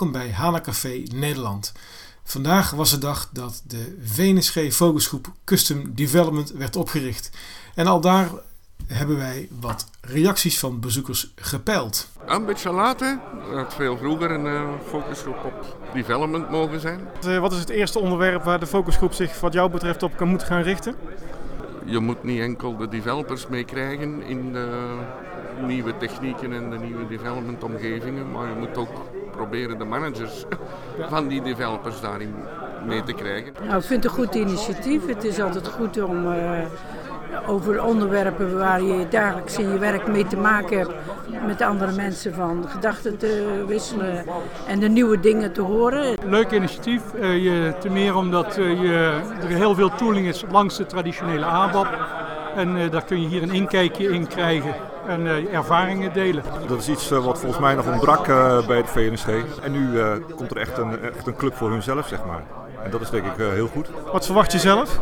welkom bij Hana Café Nederland. Vandaag was de dag dat de VNSG focusgroep Custom Development werd opgericht. En al daar hebben wij wat reacties van bezoekers gepeild. Een beetje later, had veel vroeger een uh, focusgroep op development mogen zijn. Eh, wat is het eerste onderwerp waar de focusgroep zich wat jou betreft op kan moeten gaan richten? Je moet niet enkel de developers meekrijgen in de nieuwe technieken en de nieuwe development omgevingen, maar je moet ook proberen de managers van die developers daarin mee te krijgen. Nou, ik vind het een goed initiatief. Het is altijd goed om uh, over onderwerpen waar je dagelijks in je werk mee te maken hebt, met andere mensen van gedachten te wisselen en de nieuwe dingen te horen. Leuk initiatief, uh, je, te meer omdat uh, je, er heel veel tooling is langs de traditionele ABAP. En daar kun je hier een inkijkje in krijgen en uh, ervaringen delen. Dat is iets uh, wat volgens mij nog ontbrak uh, bij het VNSG. En nu komt er echt een, echt een club voor hunzelf, zeg maar. En dat is denk ik heel goed. Wat verwacht je zelf?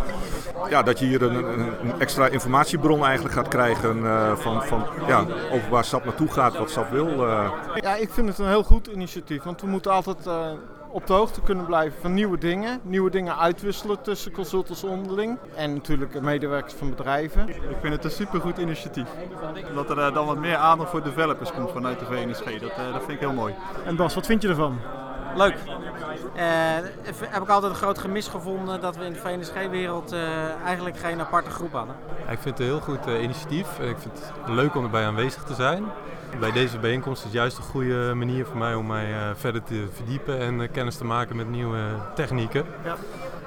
Ja, dat je hier een, een, een extra informatiebron eigenlijk gaat krijgen van, van, ja, over waar SAP naartoe gaat, wat SAP wil. Ja, ik vind het een heel goed initiatief, want we moeten altijd op de hoogte kunnen blijven van nieuwe dingen. Nieuwe dingen uitwisselen tussen consultants onderling. En natuurlijk medewerkers van bedrijven. Ik vind het een supergoed initiatief. Dat er dan wat meer aandacht voor developers komt vanuit de VNSG. Dat, dat vind ik heel mooi. En Bas, wat vind je ervan? Leuk. Uh, heb ik altijd een groot gemis gevonden dat we in de VNSG-wereld uh, eigenlijk geen aparte groep hadden. Ja, ik vind het een heel goed uh, initiatief. Ik vind het leuk om erbij aanwezig te zijn. Bij deze bijeenkomst is het juist een goede manier voor mij om mij verder te verdiepen en kennis te maken met nieuwe technieken. Ja.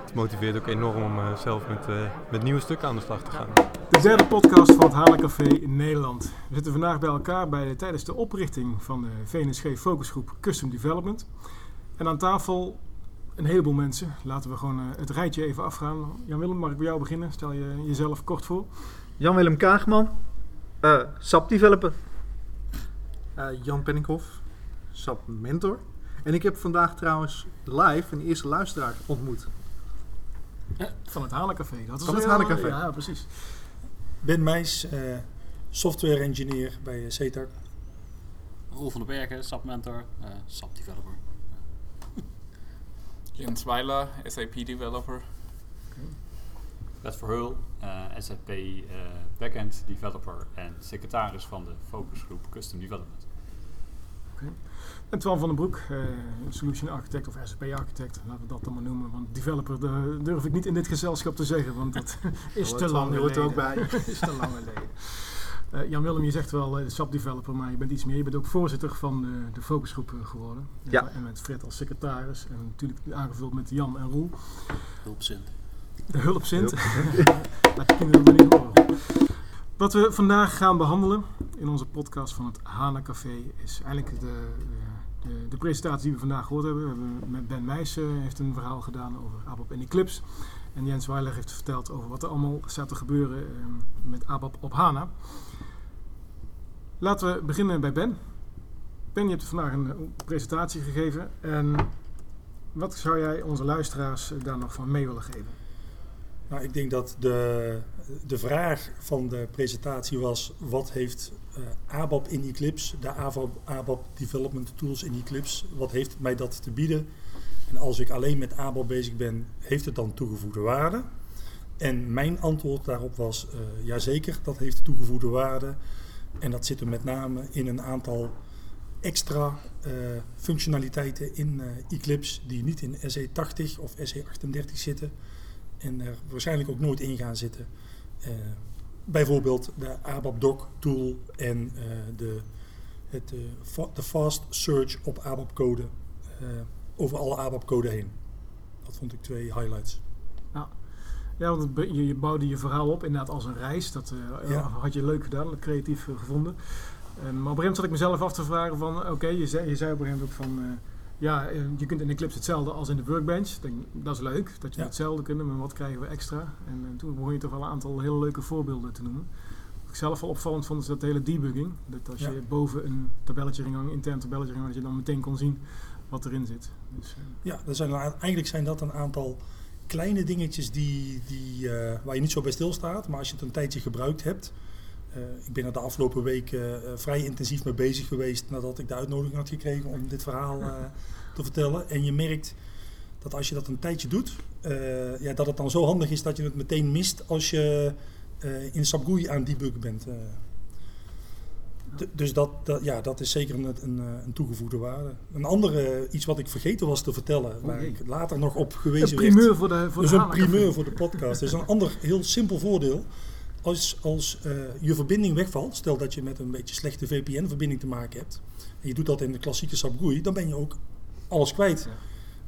Het motiveert ook enorm om zelf met, met nieuwe stukken aan de slag te gaan. De derde podcast van het Halencafé in Nederland. We zitten vandaag bij elkaar bij, tijdens de oprichting van de VNSG Focusgroep Custom Development. En aan tafel een heleboel mensen. Laten we gewoon uh, het rijtje even afgaan. Jan-Willem, mag ik bij jou beginnen? Stel je jezelf kort voor. Jan-Willem Kaagman, uh, SAP Developer. Uh, Jan Penninghoff, SAP Mentor. En ik heb vandaag trouwens live een eerste luisteraar ontmoet. van het Hanencafé. Dat is van het Hanencafé. Ja, precies. Ben Meijs, software engineer bij CETAR. Roel van den Bergen, SAP Mentor, SAP Developer. Jens Weiler, SAP Developer. Bert Verheul, uh, SAP uh, Backend Developer en secretaris van de focusgroep Custom Development. Okay. En Twan van den Broek, uh, Solution Architect of SAP Architect, laten we dat dan maar noemen. Want developer durf ik niet in dit gezelschap te zeggen, want dat is te lang hoort er ook bij. is te lang geleden. Uh, Jan Willem, je zegt wel uh, SAP developer, maar je bent iets meer. Je bent ook voorzitter van de, de focusgroep geworden. Ja. En met Fred als secretaris en natuurlijk aangevuld met Jan en Roel. Hulpzint. De hulpzint. Laat de kinderen maar niet horen. Wat we vandaag gaan behandelen in onze podcast van het Hana Café is eigenlijk de, de, de, presentatie die we vandaag gehoord hebben. We hebben met Ben Meijs heeft een verhaal gedaan over ABAP en Eclipse. En Jens Weiler heeft verteld over wat er allemaal staat te gebeuren uh, met ABAP op HANA. Laten we beginnen bij Ben. Ben, je hebt vandaag een presentatie gegeven. En wat zou jij onze luisteraars daar nog van mee willen geven? Nou, ik denk dat de, de vraag van de presentatie was: wat heeft uh, ABAP in Eclipse, de ABAP, Development Tools in Eclipse, wat heeft mij dat te bieden? En als ik alleen met ABAP bezig ben, heeft het dan toegevoegde waarde? En mijn antwoord daarop was: uh, jazeker, dat heeft toegevoegde waarde. En dat zit er met name in een aantal extra uh, functionaliteiten in Eclipse die niet in SE80 of SE38 zitten en er waarschijnlijk ook nooit in gaan zitten. Uh, bijvoorbeeld de ABAP Doc tool en de, het, de fast search op ABAP code over alle ABAP code heen. Dat vond ik twee highlights. Nou, ja, want je, je, bouwde je verhaal op inderdaad als een reis. Dat uh, ja. had je leuk gedaan, creatief uh, gevonden. Um, maar op een gegeven moment zat ik mezelf af te vragen van... Oké, okay, je, zei, je zei op een gegeven moment ook van... Ja, je kunt in Eclipse hetzelfde als in de workbench. Denk, dat is leuk, dat je ja. hetzelfde kunnen, maar wat krijgen we extra? En toen begon je toch wel een aantal hele leuke voorbeelden te noemen. Wat ik zelf wel opvallend vond, is dat hele debugging. Dat als je boven een tabelletje ging hangen, intern tabelletje ging hangen, dat je dan meteen kon zien wat erin zit. Dus, ja, dat zijn, eigenlijk zijn dat een aantal kleine dingetjes die, die, uh, waar je niet zo bij stilstaat. Maar als je het een tijdje gebruikt hebt, Eh, ik ben er de afgelopen weken eh, vrij intensief mee bezig geweest nadat ik de uitnodiging had gekregen om dit verhaal eh, te vertellen. En je merkt dat als je dat een tijdje doet, ja, dat het dan zo handig is dat je het meteen mist als je in SAP aan debuggen bent. dus dat, dat, ja, dat is zeker een, een, een toegevoegde waarde. Een andere, iets wat ik vergeten was te vertellen, waar jee. ik later nog op gewezen Een primeur werd. voor de- voor dus de een primeur voor de podcast. Dat is een ander heel simpel voordeel. Als, als eh, je verbinding wegvalt, stel dat je met een beetje slechte VPN-verbinding te maken hebt, en je doet dat in de klassieke SAP dan ben je ook alles kwijt.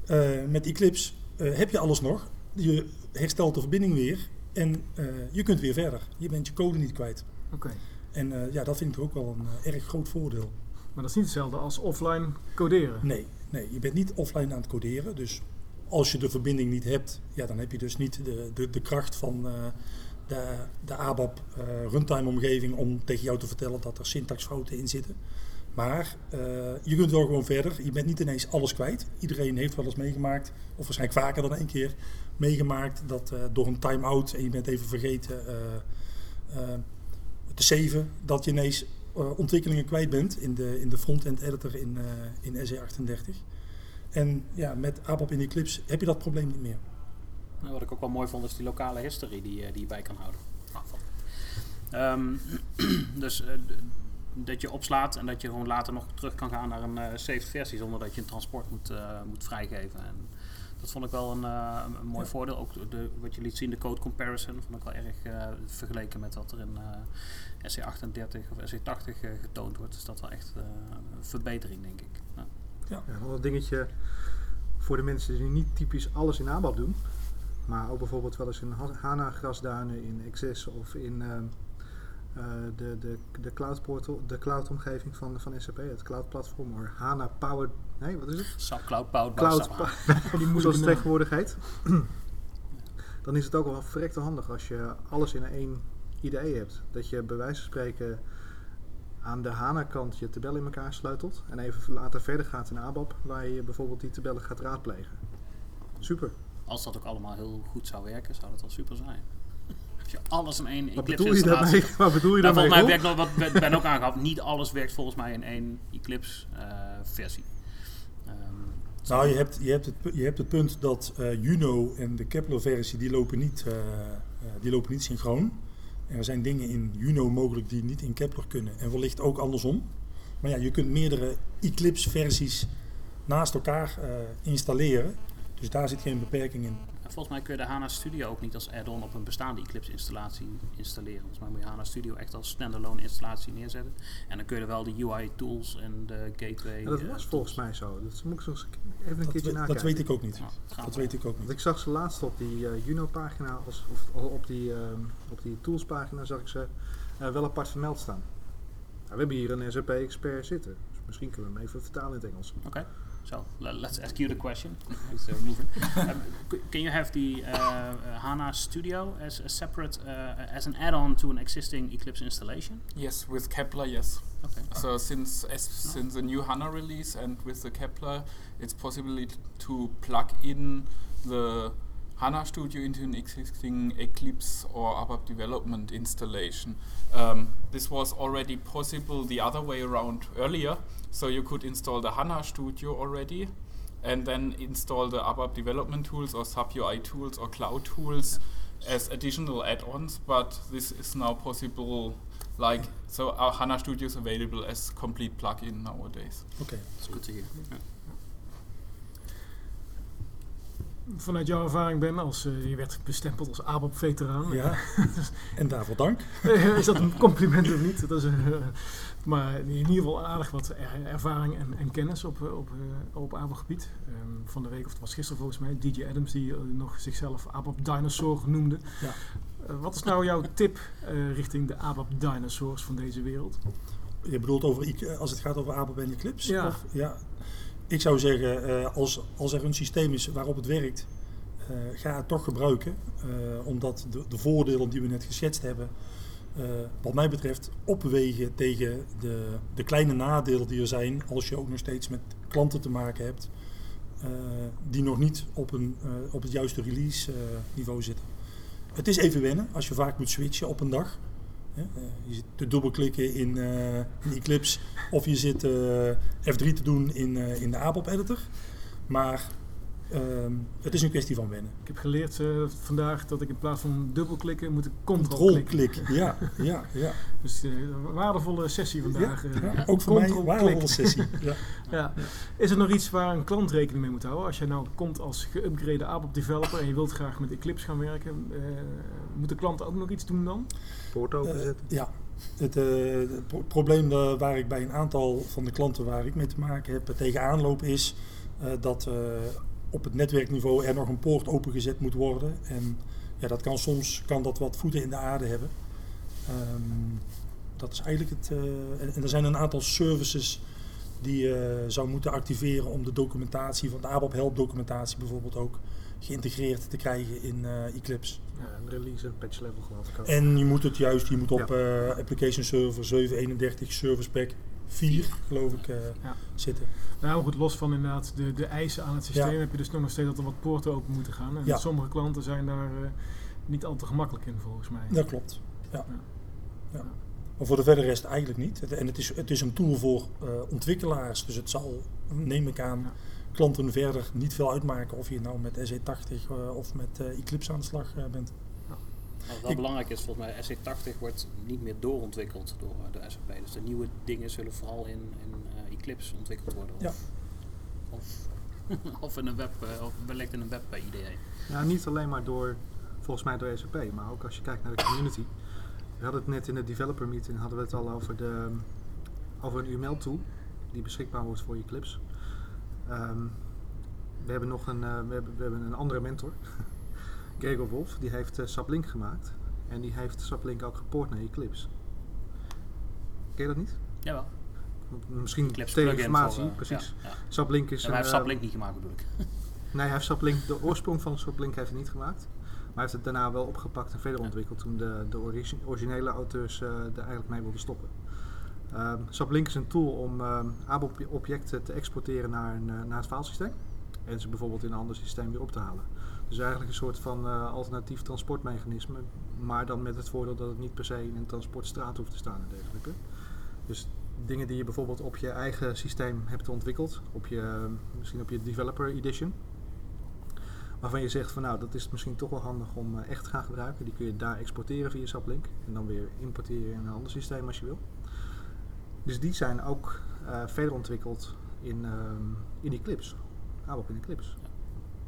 Eh, met Eclipse eh, heb je alles nog, je herstelt de verbinding weer en je kunt weer verder. Je bent je code niet kwijt. Oké. En ja, dat vind ik ook wel een erg groot voordeel. Maar dat is niet hetzelfde als offline coderen. Nee, nee, je bent niet offline aan het coderen. Dus als je de verbinding niet hebt, ja, dan heb je dus niet de, de, de kracht van de, de ABAP eh, runtime omgeving om tegen jou te vertellen dat er syntaxfouten in zitten. Maar eh, je kunt wel gewoon verder. Je bent niet ineens alles kwijt. Iedereen heeft wel eens meegemaakt, of waarschijnlijk vaker dan één keer meegemaakt, dat eh, door een time-out en je bent even vergeten te saven, dat je ineens ontwikkelingen kwijt bent in de, in de front-end editor in, in SE38. En ja, met ABAP in Eclipse heb je dat probleem niet meer. Nou, wat ik ook wel mooi vond is die lokale history die, eh, die je bij kan houden. Ah, Ehm, dus eh, dat je opslaat en dat je gewoon later nog terug kan gaan naar een eh saved versie zonder dat je een transport moet, eh, moet vrijgeven. En dat vond ik wel een, eh, een mooi Ja. voordeel. Ook de, wat je liet zien, de code comparison, vond ik wel erg eh, vergeleken met wat er in eh SC38 of SC80 eh, getoond wordt. Is dat wel echt eh, een verbetering, denk ik. Ja. Ja. Ja, nog een dingetje voor de mensen die niet typisch alles in ABAP doen, maar ook bijvoorbeeld wel eens in Ha- HANA grasduinen, in XS of in ehm, eh, de, de, de cloud portal, de cloud omgeving van, van SAP, het cloud platform, of HANA Powered, nee wat is het? SAP Cloud Powered Cloud, pa-. Die moeilijke zoals het tegenwoordig heet. Dan is het ook wel verrekte handig als je alles in één IDE hebt. Dat je bij wijze van spreken aan de HANA-kant je tabel in elkaar sleutelt. En even later verder gaat in ABAP, waar je bijvoorbeeld die tabellen gaat raadplegen. Super. Als dat ook allemaal heel goed zou werken, zou dat wel super zijn. Als je alles in één Wat Eclipse bedoel je daarmee? Wat bedoel je Nou, daarmee, Volgens mij werkt nog, wat ben- ben ook aangehaald, niet alles werkt volgens mij in één Eclipse eh, versie. Ehm, Nou, je hebt, je hebt, het, je hebt het punt dat eh, Juno en de Kepler-versie die lopen, niet, eh, eh, die lopen niet synchroon. En er zijn dingen in Juno mogelijk die niet in Kepler kunnen. En wellicht ook andersom. Maar ja, je kunt meerdere Eclipse-versies naast elkaar eh, installeren. Dus daar zit geen beperking in. en volgens mij kun je de HANA Studio ook niet als add-on op een bestaande Eclipse installatie installeren. Volgens mij moet je HANA Studio echt als standalone installatie neerzetten. En dan kun je er wel de UI tools en de gateway... Ja, dat eh, was volgens mij zo. Dat moet ik zo eens even een Dat keertje we- dat nakijken. weet ik ook niet. Dat we. weet ik ook niet. Want ik zag ze laatst op die eh, Juno-pagina, als- of op die, ehm, op die tools-pagina zag ik ze eh, wel apart vermeld staan. Nou, we hebben hier een SAP-expert zitten. Dus misschien kunnen we hem even vertalen in het Engels. Okay, so le- let's ask you the question. Let's, move it. Um, c- can you have the uh, uh, HANA Studio as a separate, uh, as an add-on to an existing Eclipse installation? Yes, with Kepler, yes. Okay. So since as, since the new HANA release and with the Kepler, it's possible to plug in the HANA Studio into an existing Eclipse or ABAP development installation. Um, this was already possible the other way around earlier. So you could install the HANA Studio already and then install the ABAP development tools or sub UI tools or cloud tools as additional add-ons, but this is now possible like so our HANA Studio is available as complete plugin nowadays. Okay, That's good to hear. Yeah. Vanuit jouw ervaring, Ben, als eh, je werd bestempeld als ABAP-veteraan. Ja, en daarvoor dank. is dat een compliment of niet? Dat is, eh, maar in ieder geval aardig wat er- ervaring en, en kennis op, eh, op, eh, op ABAP-gebied. Ehm, van de week, of het was gisteren volgens mij, DJ Adams die eh, nog zichzelf ABAP Dinosaur noemde. Ja. Eh, wat is nou jouw tip eh, richting de ABAP Dinosaurs van deze wereld? Je bedoelt over, als het gaat over ABAP en Eclipse? Ja. Of, ja. Ik zou zeggen, eh, als, er een systeem is waarop het werkt, eh, ga het toch gebruiken. eh, omdat de, de voordelen die we net geschetst hebben, wat mij betreft, opwegen tegen de, de kleine nadelen die er zijn als je ook nog steeds met klanten te maken hebt die nog niet op, een, op het juiste release niveau zitten. Het is even wennen als je vaak moet switchen op een dag. Eh, je zit te dubbelklikken in, eh, in Eclipse of je zit eh, F3 te doen in, in de ABAP editor. Maar ehm, het is een kwestie van wennen. Ik heb geleerd vandaag dat ik in plaats van dubbelklikken moet ik control, control klikken. Ja, ja, ja. dus een waardevolle sessie vandaag. Ja, ook voor mij een waardevolle sessie. Ja. ja. Is er nog iets waar een klant rekening mee moet houden? Als je nou komt als geüpgrade ABAP developer en je wilt graag met Eclipse gaan werken, moet de klant ook nog iets doen dan? Poort openzetten? ja, het, uh, het probleem uh, waar ik bij een aantal van de klanten waar ik mee te maken heb tegenaan loop is uh, dat op het netwerkniveau er nog een poort opengezet moet worden. En ja, dat kan soms kan dat wat voeten in de aarde hebben. Um, dat is eigenlijk het. En, en, er zijn een aantal services die je zou moeten activeren om de documentatie van de ABAP Help documentatie bijvoorbeeld ook geïntegreerd te krijgen in Eclipse. Ja, een release en patch level geloof ik ook. En je moet het juist, je moet op ja. uh, application server 731 service pack 4 geloof ik uh, ja. zitten. Nou goed, los van inderdaad de, de eisen aan het systeem heb je dus nog steeds dat er wat poorten open moeten gaan. En sommige klanten zijn daar uh, niet al te gemakkelijk in volgens mij. Dat klopt, ja. ja. Maar voor de verder rest eigenlijk niet. En het is, het is een tool voor ontwikkelaars, dus het zal, neem ik aan klanten verder niet veel uitmaken of je nou met SE80 uh, of met Eclipse aan de slag bent. Wat ik, belangrijk is, volgens mij, SE80 wordt niet meer doorontwikkeld door de SAP. Dus de nieuwe dingen zullen vooral in, in Eclipse ontwikkeld worden. Of, ja. of, of, in een web, of wellicht in een web IDE. Ja, niet alleen maar door, volgens mij door SAP, maar ook als je kijkt naar de community. We hadden het net in de developer meeting hadden we het al over, de, over een UML tool die beschikbaar wordt voor Eclipse. Um, we hebben nog een, uh, we hebben, we hebben een andere mentor, Gregor Wolf, die heeft uh, Sublink gemaakt. En die heeft Sublink ook gepoord naar Eclipse. Ken je dat niet? Jawel. Misschien ter informatie, uh, precies. Ja, ja. Sublink is ja, hij heeft Sublink niet gemaakt bedoel ik. nee, hij heeft Sublink, de oorsprong van Sublink heeft hij niet gemaakt. Maar hij heeft het daarna wel opgepakt en verder ontwikkeld toen de, de origi originele auteurs er eigenlijk mee wilden stoppen. Um, Sublink is een tool om um, ABAP-objecten te exporteren naar, een, uh, naar het filesysteem. En ze bijvoorbeeld in een ander systeem weer op te halen. Dus eigenlijk een soort van uh, alternatief transportmechanisme. Maar dan met het voordeel dat het niet per se in een transportstraat hoeft te staan en dergelijke. Dus dingen die je bijvoorbeeld op je eigen systeem hebt ontwikkeld. Op je, misschien op je developer edition. Waarvan je zegt van nou dat is misschien toch wel handig om uh, echt te gaan gebruiken. Die kun je daar exporteren via Sublink. En dan weer importeren in een ander systeem als je wil. Dus die zijn ook verder ontwikkeld in, um, in Eclipse. ABAP in Eclipse.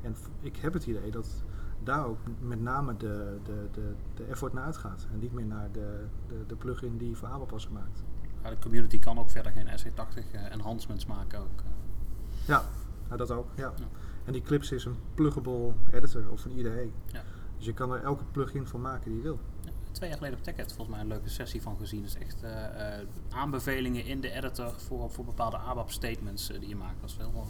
En ik heb het idee dat daar ook met name de, de, de, de effort naar uitgaat. En niet meer naar de, de, de plugin die voor ABAP was gemaakt. Ja, de community kan ook verder geen SE80 uh, enhancements maken. Ook, uh. Ja, nou dat ook. Ja. ja. En Eclipse is een pluggable editor of een IDE. Ja. Dus je kan er elke plugin van maken die je wil twee jaar geleden op TechEd volgens mij een leuke sessie van gezien. Dus echt uh, uh, aanbevelingen in de editor voor, voor bepaalde ABAP statements uh, die je maakt. Dat is wel,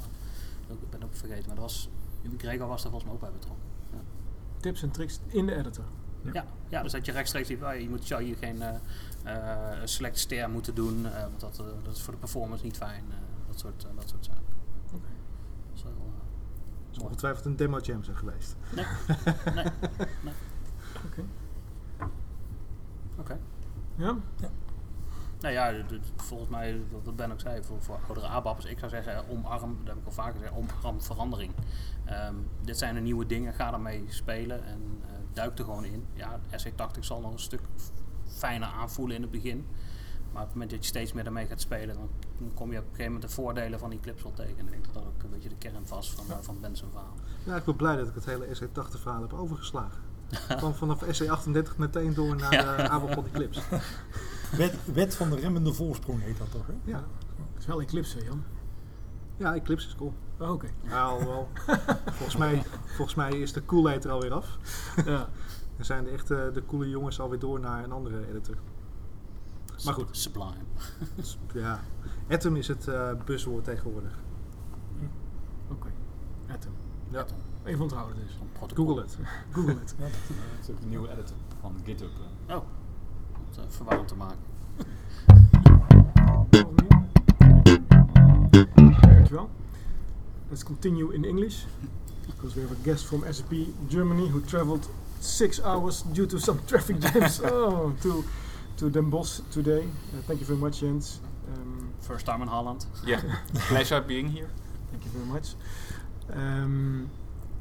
ik ben ook vergeten, maar dat was, Gregor was daar volgens mij ook bij betrokken. Ja. Tips en tricks in de editor. Ja, ja, ja dus dat je rechtstreeks ziet, je moet, zou hier geen select ster moeten doen, want dat, dat is voor de performance niet fijn. dat, soort, dat soort zaken. Oké. Okay. Dat is wel, is ongetwijfeld een demo jam zijn geweest. Nee, nee, nee. Oké. Okay. Oké. Okay. Ja? ja? Nou ja, volgens mij, wat Ben ook zei, voor, voor oudere ABAP'ers, ik zou zeggen omarm, dat heb ik al vaker gezegd, omarm verandering. Um, dit zijn de nieuwe dingen, ga ermee spelen en uh, duik er gewoon in. Ja, SC80 zal nog een stuk fijner aanvoelen in het begin. Maar op het moment dat je steeds meer ermee gaat spelen, dan kom je op een gegeven moment de voordelen van die clips wel tegen. En ik denk dat dat ook een beetje de kern was van, ja. uh, van Ben's verhaal. Ja, ik ben blij dat ik het hele SC80 verhaal heb overgeslagen. Van vanaf SC38 meteen door naar ja. uh, ABAP Eclipse. Wet, wet van de remmende voorsprong heet dat toch? Hè? Ja. Het is wel Eclipse, Jan. Ja, Eclipse is cool. Oh, Oké. Okay. Ja, wel. volgens, mij, volgens mij is de coolheid er alweer af. ja. Dan zijn de echte de coole jongens alweer door naar een andere editor. Maar goed. Sublime. ja. Atom is het uh, buzzwoord tegenwoordig. Oké. Okay. Atom. Ja. Atom. Even onthouden dus. Google het. Google het. Ja, dat is ook een nieuwe editor van GitHub. Oh, om uh, verwarrend te maken. Dankjewel. Let's continue in English. Because we have a guest from SAP Germany who traveled six hours due to some traffic jams oh, to to Den Bosch today. Uh, thank you very much, Jens. Um, First time in Holland. Yeah, pleasure being here. Thank you very much. Um,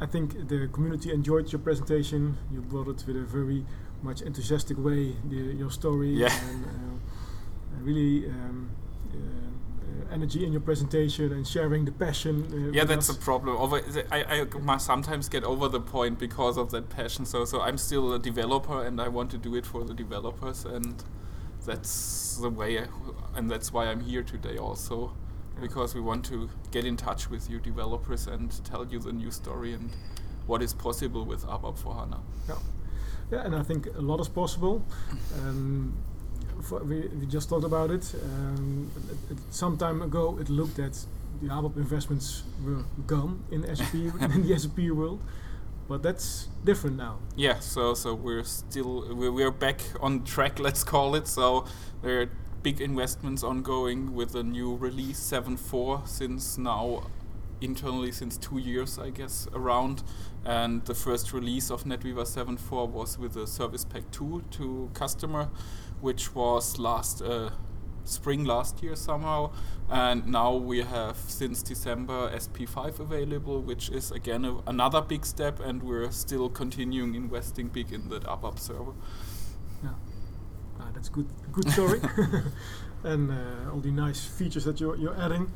I think the community enjoyed your presentation. You brought it with a very much enthusiastic way, the, your story, Yeah. and uh, really um, uh, uh, energy in your presentation and sharing the passion. Uh, yeah, that's us. a problem. Over, I, I must sometimes get over the point because of that passion. So, so I'm still a developer, and I want to do it for the developers, and that's the way, I, and that's why I'm here today also, because we want to get in touch with you developers and tell you the new story and what is possible with ABAP for HANA. Yeah. Yeah, and I think a lot is possible. Um, we, we just talked about it. Um, it- it- some time ago, it looked that the ABAP investments were gone in SAP in the SAP world, but that's different now. Yeah, so so we're still we're, we're back on track, let's call it. So there are big investments ongoing with the new release 7.4 since now internally since two years, I guess, around. And the first release of NetWeaver 7.4 was with the Service Pack 2 to customer, which was last uh, spring last year somehow. And now we have since December SP5 available, which is again a, another big step, and we're still continuing investing big in the ABAP server. Yeah, ah, that's good. Good story, and uh, all the nice features that you're you're adding.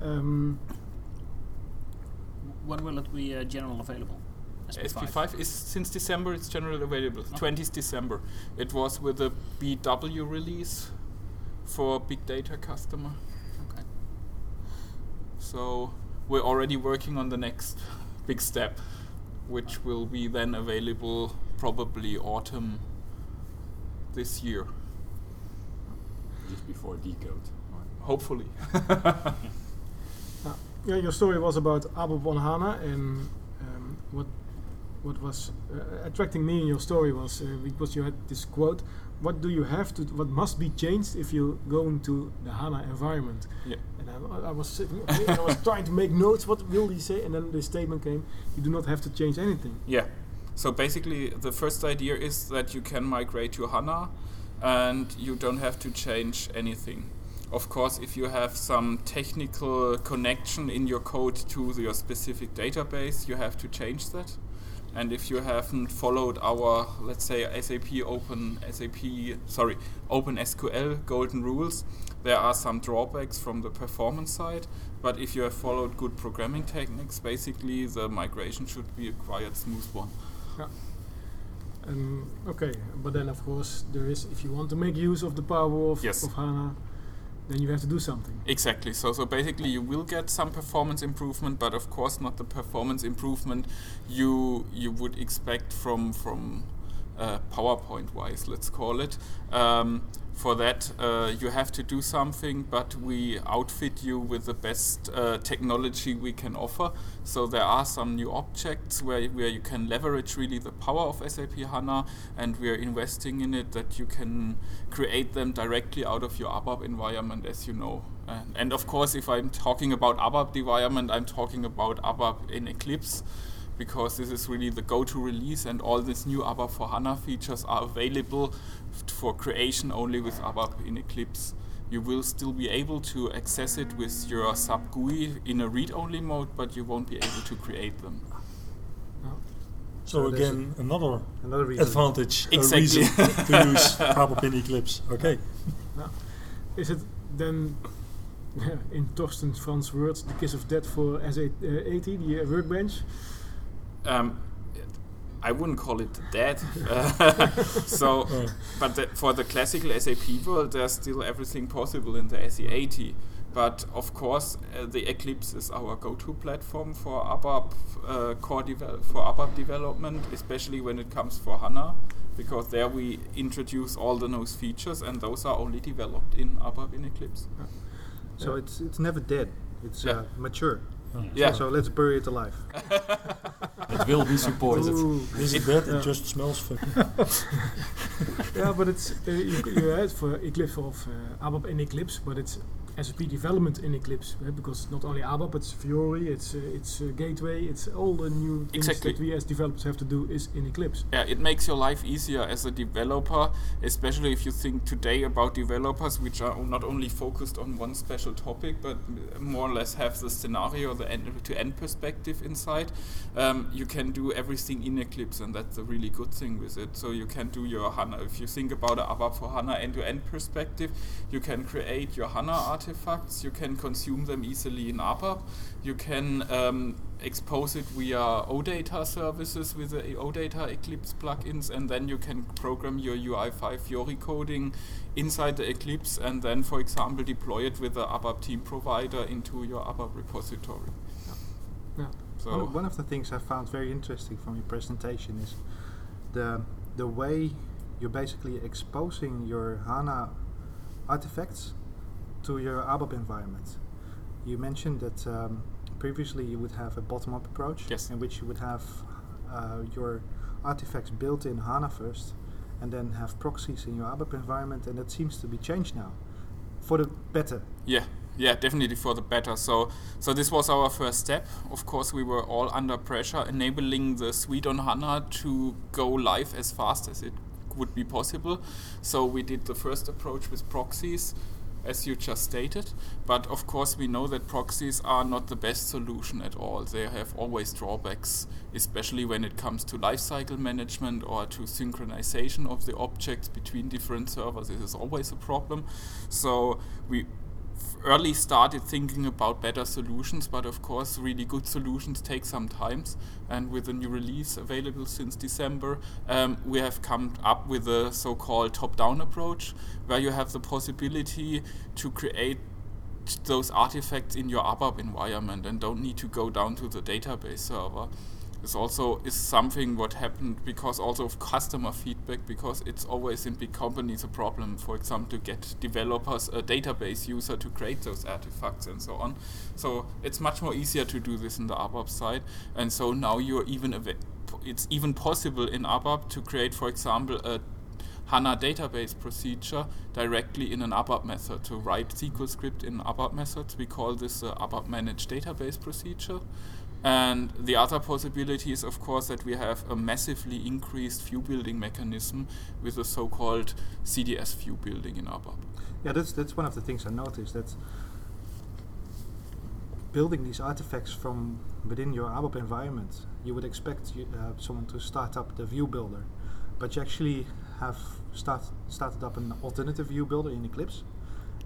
Um, When will it be uh, general available? SP5 is since December. It's generally available. 20th December. It was with the BW release for big data customer. Okay. So we're already working on the next big step, which will be then available probably autumn this year. Just before decode. Hopefully. Yeah, your story was about Abu on HANA, and um, what what was uh, attracting me in your story was uh, because you had this quote: "What do you have to? What must be changed if you go into the HANA environment?" Yeah. And I, I was sitting, and I was trying to make notes. What will he say? And then the statement came: "You do not have to change anything." Yeah. So basically, the first idea is that you can migrate to HANA and you don't have to change anything. Of course, if you have some technical connection in your code to your specific database, you have to change that. And if you haven't followed our, let's say, SAP Open SAP, sorry, Open SQL golden rules, there are some drawbacks from the performance side. But if you have followed good programming techniques, basically the migration should be a quite smooth one. Yeah. Um, okay, but then of course there is if you want to make use of the power of, Yes. of HANA, then you have to do something. Exactly. So so basically you will get some performance improvement, but of course not the performance improvement you you would expect from from uh, PowerPoint wise, let's call it. Um, for that, uh, you have to do something, but we outfit you with the best uh, technology we can offer. So there are some new objects where, where you can leverage really the power of SAP HANA, and we are investing in it that you can create them directly out of your ABAP environment, as you know. And, and of course, if I'm talking about ABAP environment, I'm talking about ABAP in Eclipse because this is really the go-to release and all these new ABAP for HANA features are available for creation only with ABAP in Eclipse. You will still be able to access it with your sub GUI in a read-only mode, but you won't be able to create them. So, So again, another, another reason. advantage, a Exactly. reason to use ABAP in Eclipse. Okay. Now, is it then, in Torsten Frans' words, the kiss of death for SA80, the uh, workbench? Um, I wouldn't call it dead. So, but the, for the classical SAP world, there's still everything possible in the SE80. But of course, uh, the Eclipse is our go-to platform for ABAP uh, core devel- for ABAP development, especially when it comes for HANA, because there we introduce all the nose features, and those are only developed in ABAP in Eclipse. So it's it's never dead. It's Yeah. uh, mature. Yeah. So, so let's bury it alive. It will be supported. Ooh. Is it bad? It just smells funny. yeah, but it's uh, you, you had for Eclipse of uh, ABAP in Eclipse, but it's SAP development in Eclipse uh, because not only ABAP, it's Fiori, it's uh, it's uh, Gateway, it's all the new things Exactly. that we as developers have to do is in Eclipse. Yeah, it makes your life easier as a developer, especially if you think today about developers which are not only focused on one special topic, but more or less have the scenario, the end-to-end perspective inside. Um, you can do everything in Eclipse, and that's a really good thing with it. So you can do your HANA. If you think about a ABAP for HANA end-to-end perspective, you can create your HANA artifacts. You can consume them easily in ABAP. You can um, expose it via OData services with the OData Eclipse plugins, and then you can program your UI5 Fiori coding inside the Eclipse, and then, for example, deploy it with the ABAP team provider into your ABAP repository. Yeah. So one, of- one of the things I found very interesting from your presentation is the the way you're basically exposing your HANA artifacts to your ABAP environment. You mentioned that um, previously you would have a bottom-up approach, Yes. in which you would have uh, your artifacts built in HANA first, and then have proxies in your ABAP environment, and that seems to be changed now, for the better. Yeah, yeah, definitely for the better. So, so this was our first step. Of course, we were all under pressure, enabling the suite on HANA to go live as fast as it would be possible. So we did the first approach with proxies, as you just stated. But of course, we know that proxies are not the best solution at all. They have always drawbacks, especially when it comes to lifecycle management or to synchronization of the objects between different servers. This is always a problem. So we early started thinking about better solutions, but of course, really good solutions take some times. And with the new release available since December, um, we have come up with a so-called top-down approach, where you have the possibility to create those artifacts in your ABAP environment and don't need to go down to the database server. This also is something what happened because also of customer feedback because it's always in big companies a problem, for example, to get developers a database user to create those artifacts and so on. So it's much more easier to do this in the ABAP side, and so now you're even it's even possible in ABAP to create, for example, a HANA database procedure directly in an ABAP method to write SQL script in ABAP methods. We call this a ABAP managed database procedure. And the other possibility is, of course, that we have a massively increased view building mechanism with a so-called CDS view building in ABAP. Yeah, that's that's one of the things I noticed. That building these artifacts from within your ABAP environment, you would expect you, uh, someone to start up the view builder, but you actually have start, started up an alternative view builder in Eclipse,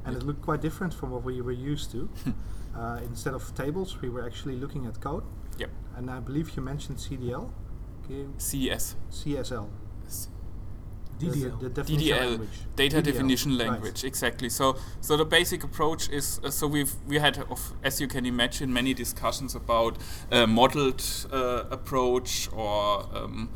and it looked quite different from what we were used to. uh, instead of tables, we were actually looking at code. Yep. And I believe you mentioned CDL. Can you- CS. CSL. S- The- the- DDL. the definition DDL, language. data DDL, definition right. language, exactly. So, so the basic approach is uh, so we've we had, of, as you can imagine, many discussions about a modeled uh, approach or um,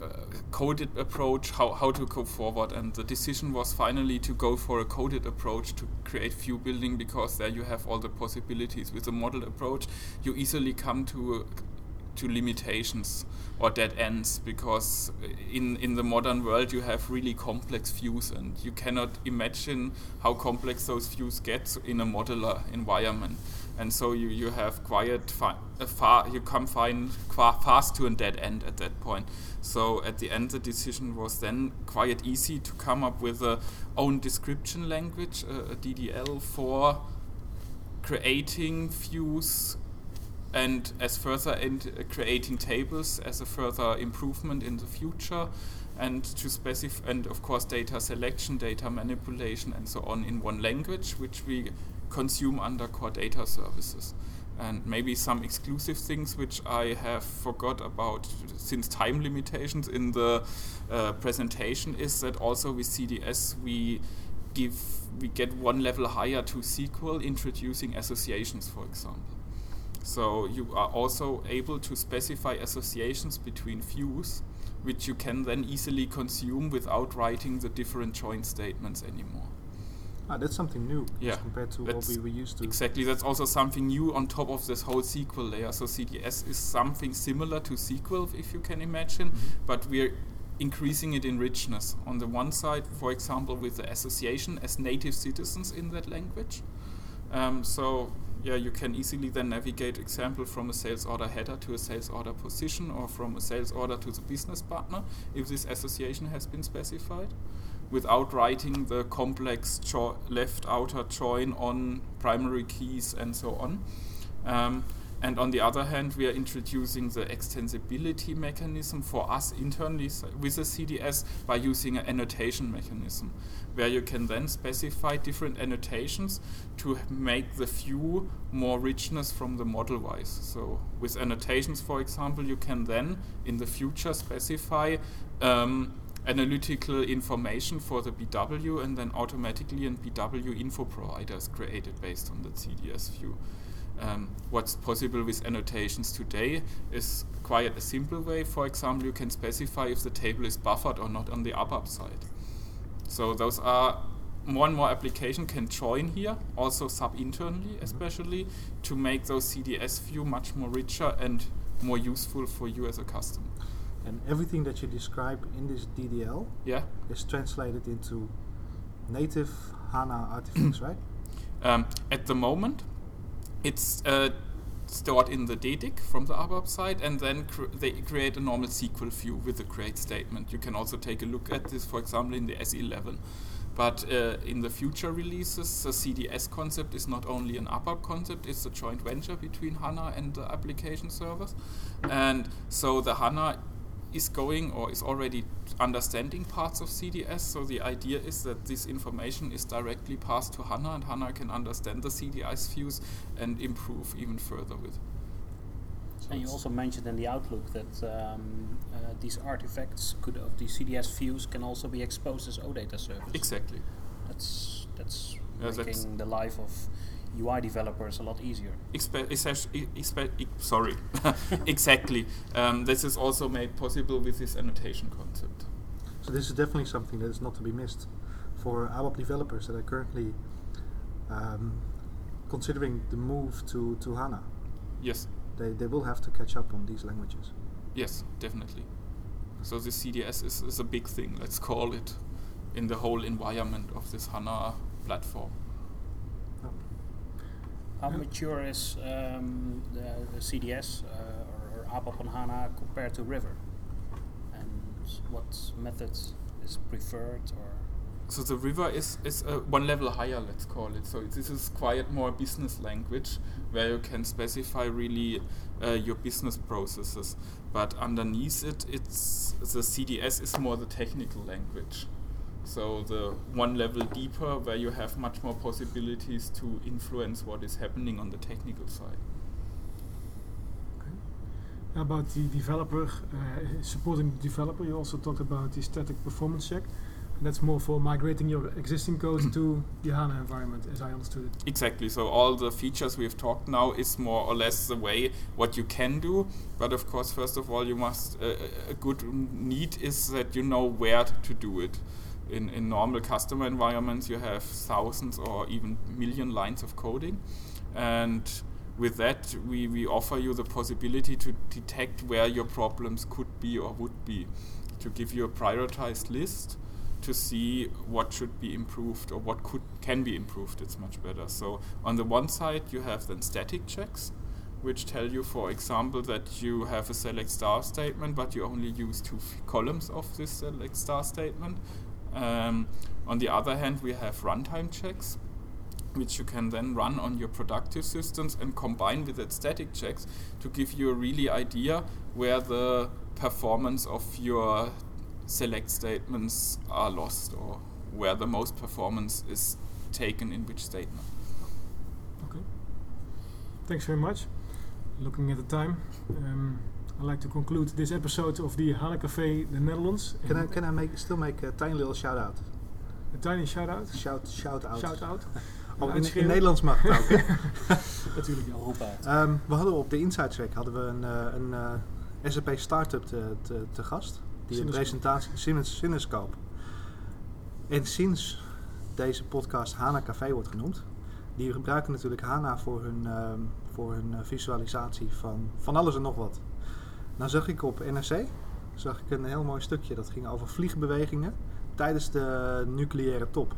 Uh, coded approach, how, how to go forward. And the decision was finally to go for a coded approach to create view building because there you have all the possibilities. With a model approach, you easily come to to limitations or dead ends because in in the modern world you have really complex views and you cannot imagine how complex those views get in a modular environment and so you, you have quite fi- a far you come fine qua fast to a dead end at that point. So at the end the decision was then quite easy to come up with a own description language a, a DDL for creating views and as further in uh, creating tables as a further improvement in the future and to specify and of course data selection data manipulation and so on in one language which we consume under core data services and maybe some exclusive things which I have forgot about since time limitations in the uh, presentation is that also with CDS we give we get one level higher to SQL introducing associations for example so you are also able to specify associations between views, which you can then easily consume without writing the different join statements anymore. Ah, that's something new Yeah, compared to what we were used to. Exactly, that's also something new on top of this whole SQL layer. So CDS is something similar to SQL, if you can imagine, but we're increasing it in richness. On the one side, for example, with the association as native citizens in that language, Um, so yeah, you can easily then navigate example from a sales order header to a sales order position or from a sales order to the business partner if this association has been specified without writing the complex left outer join on primary keys and so on. Um, and on the other hand, we are introducing the extensibility mechanism for us internally with the CDS by using an annotation mechanism, where you can then specify different annotations to make the view more richness from the model wise. So, with annotations, for example, you can then in the future specify um, analytical information for the BW, and then automatically a BW info provider is created based on the CDS view. Um, what's possible with annotations today is quite a simple way. For example, you can specify if the table is buffered or not on the ABAP side. So those are more and more application can join here, also sub internally especially, to make those CDS view much more richer and more useful for you as a customer. And everything that you describe in this DDL Yeah. is translated into native HANA artifacts, right? Um, at the moment, it's uh, stored in the DDIC from the ABAP side, and then cr- they create a normal SQL view with the create statement. You can also take a look at this, for example, in the S11. But uh, in the future releases, the CDS concept is not only an ABAP concept, it's a joint venture between HANA and the application servers. And so the HANA is going or is already understanding parts of CDS. So the idea is that this information is directly passed to HANA and HANA can understand the CDS views and improve even further with. And you also mentioned in the Outlook that um, uh, these artifacts could of the CDS views can also be exposed as OData service. Exactly. That's that's Yeah, making that's- the life of UI developers a lot easier. Expe- exce- expe- e- sorry, exactly. Um, this is also made possible with this annotation concept. So this is definitely something that is not to be missed for ABAP developers that are currently um, considering the move to, to HANA. Yes. They, they will have to catch up on these languages. Yes, definitely. So the CDS is, is a big thing, let's call it, in the whole environment of this HANA platform. How mature is um, the, the CDS uh, or, or ABAP on HANA compared to River? And what methods is preferred or So the river is, is uh, one level higher, let's call it. So this is quite more business language where you can specify really uh, your business processes. But underneath it, it's the CDS is more the technical language. So the one level deeper where you have much more possibilities to influence what is happening on the technical side. About the developer, uh, supporting the developer, you also talked about the static performance check. That's more for migrating your existing code to the HANA environment, as I understood it. Exactly. So all the features we've talked now is more or less the way what you can do. But of course, first of all, you must uh, a good need is that you know where to do it. In in normal customer environments, you have thousands or even million lines of coding, and with that, we, we offer you the possibility to detect where your problems could be or would be, to give you a prioritized list to see what should be improved or what could can be improved. It's much better. So on the one side, you have then static checks, which tell you, for example, that you have a select star statement, but you only use two columns of this select star statement. Um, on the other hand, we have runtime checks, which you can then run on your productive systems and combine with that static checks to give you a really idea where the performance of your select statements are lost or where the most performance is taken in which statement. Okay. Thanks very much. Looking at the time, um, I'd like to conclude this episode of the HANA Café, the Netherlands. Can I, can I make, still make a tiny little shout out? A tiny shout out? Shout, shout out. Shout out. Oh, in? Nederlands mag het ook. Natuurlijk ja. Ehm, we hadden op de Inside Track hadden we een, eh, een eh, SAP Startup te, te, te gast. Die een presentatie, Cines- Cinescope. En sinds deze podcast HANA Café wordt genoemd, die gebruiken natuurlijk HANA voor hun, ehm, voor hun eh, visualisatie van, van alles en nog wat. Nou zag ik op NRC zag ik een heel mooi stukje dat ging over vliegbewegingen tijdens de nucleaire top.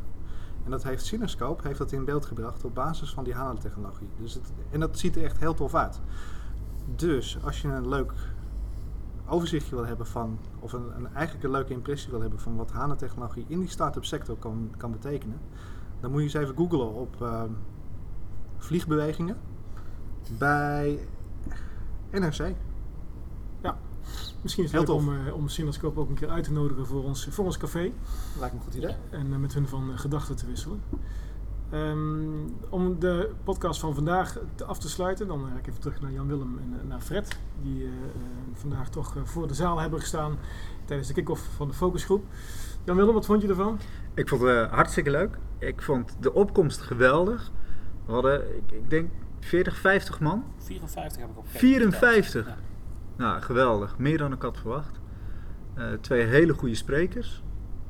En dat heeft Cinescope heeft dat in beeld gebracht op basis van die HANA-technologie. Dus het, en dat ziet er echt heel tof uit. Dus als je een leuk overzichtje wil hebben van, of een, een eigenlijk een leuke impressie wil hebben van wat HANA-technologie in die start-up sector kan, kan betekenen, dan moet je eens even googlen op ehm, vliegbewegingen bij NRC. Misschien is Heel het leuk tof. om, eh, om ook een keer uit te nodigen voor ons, voor ons café. Lijkt me een goed idee. En eh, met hun van eh, gedachten te wisselen. Ehm, om de podcast van vandaag te- af te sluiten, dan ga ik even terug naar Jan-Willem en naar Fred. Die eh, eh, vandaag toch eh, voor de zaal hebben gestaan tijdens de kick-off van de focusgroep. Jan-Willem, wat vond je ervan? Ik vond het hartstikke leuk. Ik vond de opkomst geweldig. We hadden, ik, ik denk, 40, 50 man. 54 heb ik op 54? Ja. Nou, geweldig. Meer dan ik had verwacht. Eh, twee hele goede sprekers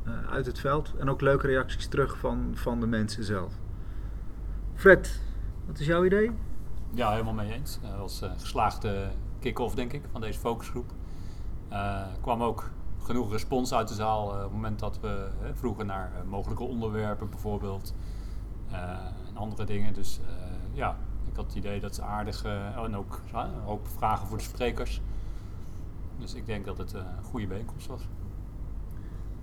eh, uit het veld. En ook leuke reacties terug van, van de mensen zelf. Fred, wat is jouw idee? Ja, helemaal mee eens. Dat was een geslaagde kick-off, denk ik, van deze focusgroep. Eh, Er kwam ook genoeg respons uit de zaal eh, op het moment dat we eh, vroegen naar eh, mogelijke onderwerpen bijvoorbeeld. eh, en andere dingen. Dus eh, ja, ik had het idee dat ze aardig... eh, en ook hoop vragen voor de sprekers. Dus ik denk dat het eh, een goede bijeenkomst was.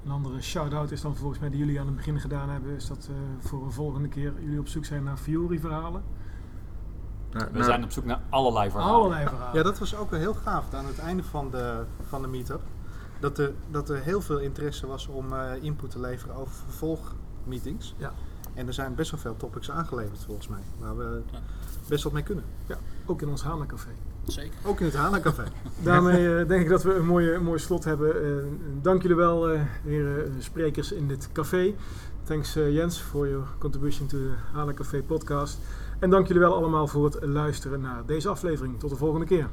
Een andere shout-out is dan volgens mij die jullie aan het begin gedaan hebben, is dat eh, voor een volgende keer jullie op zoek zijn naar Fiori-verhalen. We zijn op zoek naar allerlei verhalen. Allerlei verhalen. Ja, dat was ook wel heel gaaf aan het einde van de, van de meetup. Dat er, dat er heel veel interesse was om eh, input te leveren over vervolgmeetings. Ja. En er zijn best wel veel topics aangeleverd volgens mij, waar we best wat mee kunnen. Ja, ook in ons Hana-café. Zeker. Ook in het Hana-café. Daarmee eh, denk ik dat we een mooie, mooi slot hebben. Eh, dank jullie wel, eh heren sprekers in dit café. Thanks Jens for your contribution to the Hana Café podcast. En dank jullie wel allemaal voor het luisteren naar deze aflevering. Tot de volgende keer.